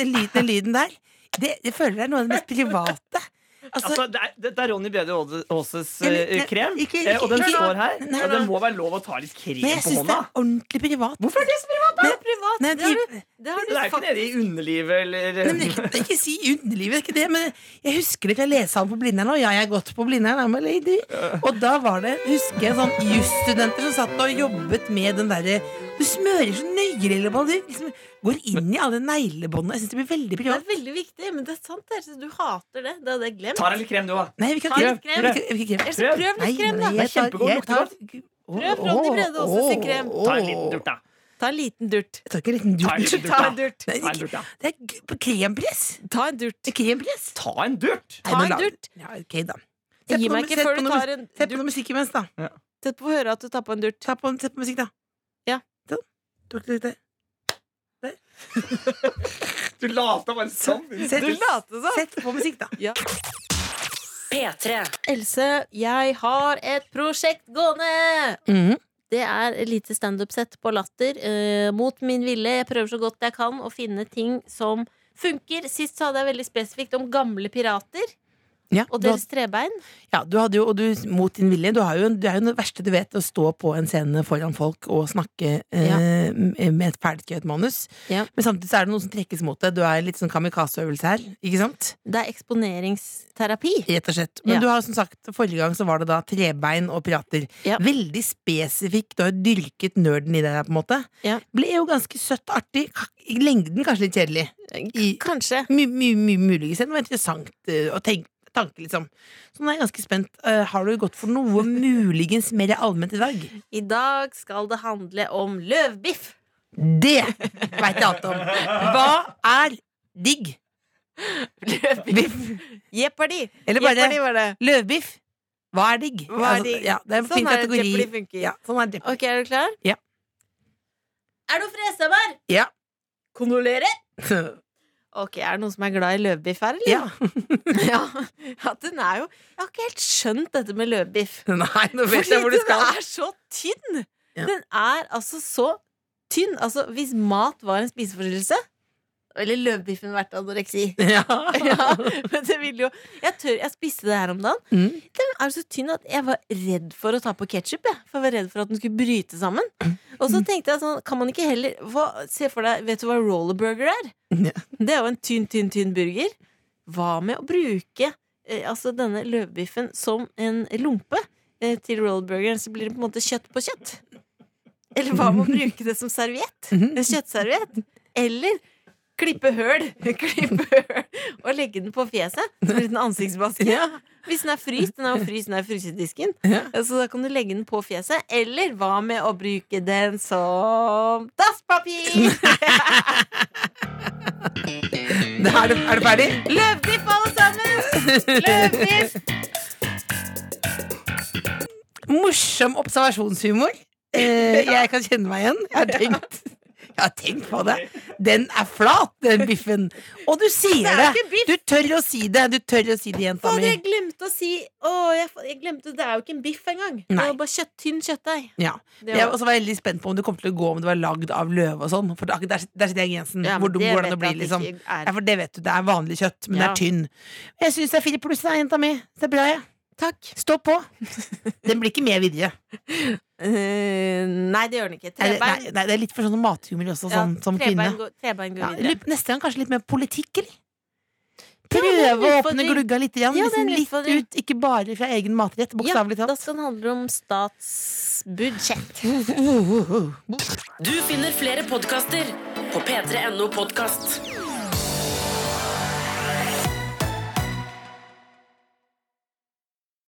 den lyden der, det, jeg føler det er noe av det mest private. Altså, Altså, det, er, det er Ronny Brede Aase- Aases eh, nei, krem, ikke- ikke, og den ikke- står her. Nei, og det må være lov å ta litt krem men jeg på syns det er ordentlig privat. Hvorfor er det så privat? Det er privat. Nei, det du, det har Det er ikke nede i underlivet eller Nei, ikke, ikke si underlivet, det er ikke det, men jeg husker det fra lesehallen på Blindern. Og ja, jeg har gått på Blindern. Og da var det, husker jeg, sånn jusstudenter som satt og jobbet med den derre Du smører så nøye, lilleboll. Du liksom går inn i alle neglebåndene. Jeg syns det blir veldig Det er veldig viktig, men det er sant. Else, Du hater det. Det hadde jeg glemt. Ta deg litt krem, du, da. Nei, vi kan Ta ikke krem. Prøv litt krem, da. Det er kjempegodt. kjempegod, lukter godt. Prøv Ronny Brede også sin krem. Ta en liten durt, da. Ta en liten durt. Jeg tar ikke en liten Ta en durt. liten durt, Ta en durt. Ta en durt, da. Det er krempress. Ta en durt. Krempress. Ta en durt! Ta en durt. Ja, ok, da. Gi på meg ikke før du tar en Sett på noe musikk imens, da. Sett på å høre at du tar på en durt. Sett på musikk, da. Ja. Sånn. Tok litt der. Du lata bare sånn. Sett, Du late som. sett på musikk, da. P3. Else, jeg har et prosjekt gående! Mhm. Det er et lite standup-sett på Latter. eh, mot min ville. Jeg prøver så godt jeg kan å finne ting som funker. Sist så hadde jeg veldig spesifikt om gamle pirater Ja, og deres trebein. ja, du hadde jo, og du, mot din vilje, du, jo, er jo det verste du vet, å stå på en scene foran folk og snakke eh, Ja. med et ferdigskrevet manus. Ja. Men samtidig så er det noe som trekkes mot det. Du er litt sånn kamikazeøvelse her, ikke sant? Det er eksponeringsterapi. Rett og slett. Men du har som sagt, forrige gang så var det da trebein og pirater. Veldig spesifikk. Du har dyrket nerden i det der, på en måte. Ble jo ganske søtt og artig. I lengden kanskje litt kjedelig. I- Kanskje. Muligens det var interessant eh, å tenke tanke, liksom. Så nå er jeg ganske spent. Eh, har du gått for noe muligens mer allment i dag? I dag skal det handle om løvbiff. Det veit jeg alt om. Hva er digg? Løvbiff. Jeopardy. Eller bare Jeopardy var det. løvbiff? Hva er digg? Hva er digg? ja, det er en Sånn fin kategori. Jeopardy funker. Ja, sånn er. Ok, er du klar? Ja. Er du fresemmer? Ja. Kondolerer? Ok, Er det noen som er glad i løvbiff her, eller? Ja. ja. ja, den er jo Jeg har ikke helt skjønt dette med løvbiff. Nei, nå vet Fordi jeg hvor du skal. den er så tynn! Ja. Den er altså så tynn. Altså, hvis mat var en spiseforstyrrelse Eller løvbiffen vært anoreksi. Ja. ja, men det vil jo Jeg, tør, jeg spiste det her om dagen. Mm. Den er så tynn at jeg var redd for å ta på ketsjup. For jeg var redd for at den skulle bryte sammen. Og så tenkte jeg sånn, kan man ikke heller hva, Se for deg, Vet du hva rollerburger er? Ja. Det er jo en tynn, tynn, tynn burger. Hva med å bruke eh, altså denne løvbiffen som en lompe eh, til rollerburgeren? Så blir det på en måte kjøtt på kjøtt. Eller hva med å bruke det som serviett? En kjøttserviett? Eller klippe høl, klippe høl og legge den på fjeset som en liten ansiktsmaske. Hvis den er fryst, den er jo fryst, den er frysedisken, Ja. så da kan du legge den på fjeset. Eller hva med å bruke den som dasspapir? Er du, er du ferdig? Løvdiff, alle sammen! Løvdiff! Morsom observasjonshumor. Eh, jeg kan kjenne meg igjen. Jeg har tenkt, jeg har tenkt på det. Den er flat, den biffen. Og du sier Det det. Du tør å si det. Du tør å si det, jenta mi. jeg glemte å si Å, jeg, jeg glemte, Det er jo ikke en biff engang. Det er var bare kjøtt, tynn kjøttdeig. Ja. Det Jeg var- også var veldig spent på om du kom til å gå om det var lagd av løve og sånn. For der, der sitter jeg grensen. Ja, Hvor dum det går det an å bli, det liksom? er. Ja, for det vet du. Det er vanlig kjøtt, men det er tynn. Jeg syns det er fire pluss, jenta mi. Det er bra, jeg. Takk. Stå på. Den blir ikke mer videre. Eh, nei, det gjør den ikke. Det- Trebein. nei, nei, det er litt for sånn mathumor også, Ja, sånn, som kvinne. går, trebein går Ja, neste gang kanskje litt mer politikk, eller? Ja, er Prøve å åpne glugga litt, igjen, Ja, liksom litt ut, ikke bare fra egen matrett, Ja, da skal den handle om statsbudsjett. Du finner flere podkaster på p3.no podkast.